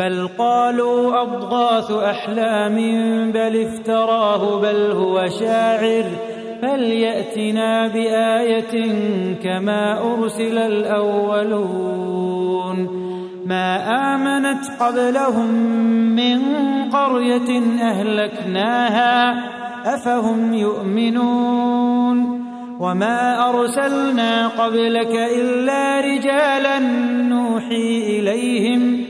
بل قالوا أضغاث أحلام بل افتراه بل هو شاعر فليأتنا بآية كما أرسل الأولون ما آمنت قبلهم من قرية أهلكناها أفهم يؤمنون وما أرسلنا قبلك إلا رجالا نوحي إليهم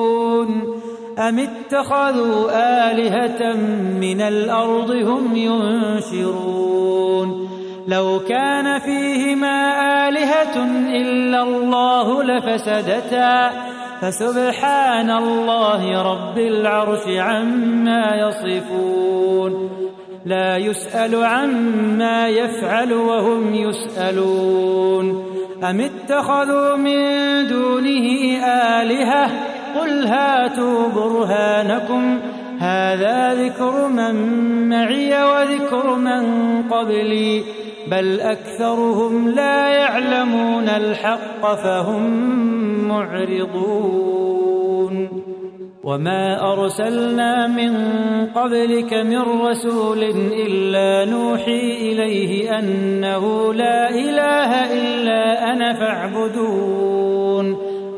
أم اتخذوا آلهة من الأرض هم ينشرون؟ لو كان فيهما آلهة إلا الله لفسدتا. فسبحان الله رب العرش عما يصفون. لا يسأل عما يفعل وهم يسألون. أم اتخذوا من دونه آلهة قل هاتوا برهانكم هذا ذكر من معي وذكر من قبلي بل أكثرهم لا يعلمون الحق فهم معرضون. وما أرسلنا من قبلك من رسول إلا نوحي إليه أنه لا إله إلا أنا فاعبدون.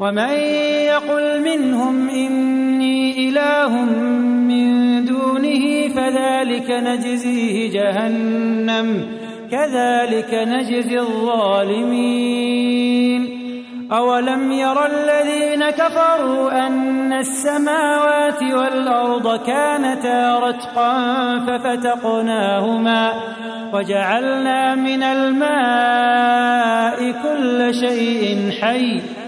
ومن يقل منهم إني إله من دونه فذلك نجزيه جهنم كذلك نجزي الظالمين. أولم ير الذين كفروا أن السماوات والأرض كانتا رتقا ففتقناهما وجعلنا من الماء كل شيء حي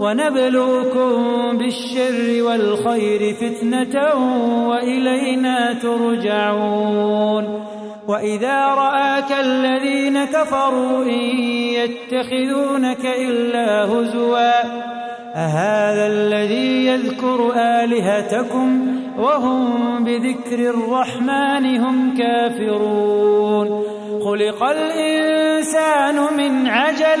ونبلوكم بالشر والخير فتنة وإلينا ترجعون وإذا رآك الذين كفروا إن يتخذونك إلا هزوا أهذا الذي يذكر آلهتكم وهم بذكر الرحمن هم كافرون خلق الإنسان من عجل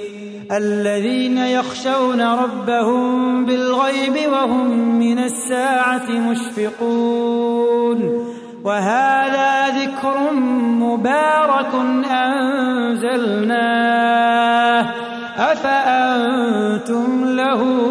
الذين يخشون ربهم بالغيب وهم من الساعة مشفقون وهذا ذكر مبارك أنزلناه أفأنتم له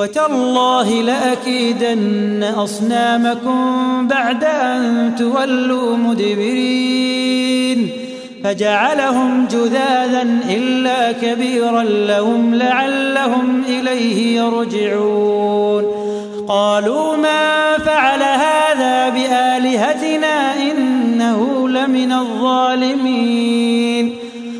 وتالله لأكيدن أصنامكم بعد أن تولوا مدبرين فجعلهم جذاذا إلا كبيرا لهم لعلهم إليه يرجعون قالوا ما فعل هذا بآلهتنا إنه لمن الظالمين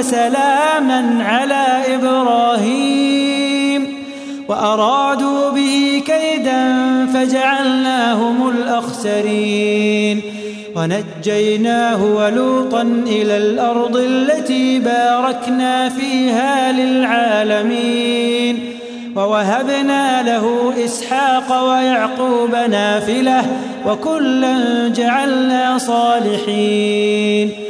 وسلاما على إبراهيم وأرادوا به كيدا فجعلناهم الأخسرين ونجيناه ولوطا إلى الأرض التي باركنا فيها للعالمين ووهبنا له إسحاق ويعقوب نافلة وكلا جعلنا صالحين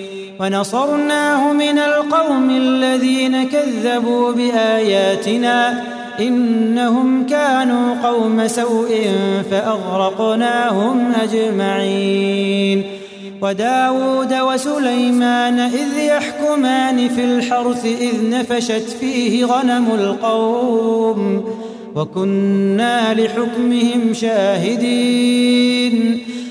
ونصرناه من القوم الذين كذبوا بآياتنا إنهم كانوا قوم سوء فأغرقناهم أجمعين وداود وسليمان إذ يحكمان في الحرث إذ نفشت فيه غنم القوم وكنا لحكمهم شاهدين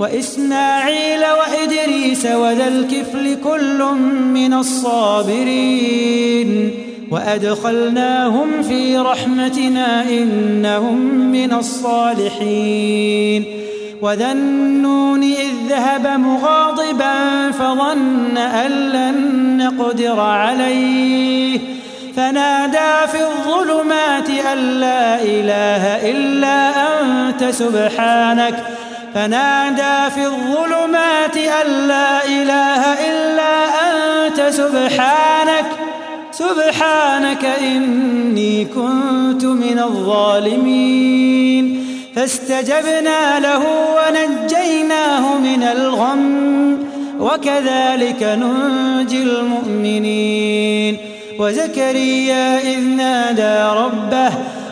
وإسماعيل وإدريس وذا الكفل كل من الصابرين وأدخلناهم في رحمتنا إنهم من الصالحين وذا النون إذ ذهب مغاضبا فظن أن لن نقدر عليه فنادى في الظلمات أن لا إله إلا أنت سبحانك فنادى في الظلمات أن لا إله إلا أنت سبحانك سبحانك إني كنت من الظالمين. فاستجبنا له ونجيناه من الغم وكذلك ننجي المؤمنين. وزكريا إذ نادى ربه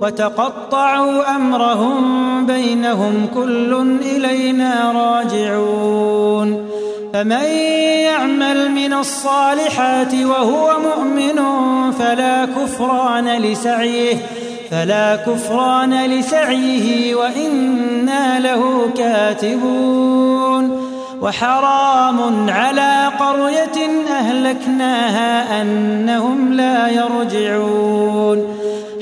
وتقطعوا أمرهم بينهم كل إلينا راجعون. فمن يعمل من الصالحات وهو مؤمن فلا كفران لسعيه فلا كفران لسعيه وإنا له كاتبون. وحرام على قرية أهلكناها أنهم لا يرجعون.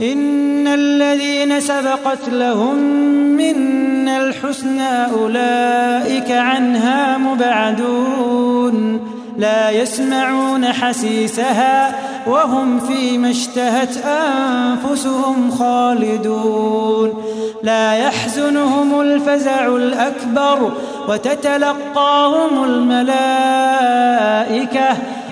إن الذين سبقت لهم منا الحسنى أولئك عنها مبعدون لا يسمعون حسيسها وهم فيما اشتهت أنفسهم خالدون لا يحزنهم الفزع الأكبر وتتلقاهم الملائكة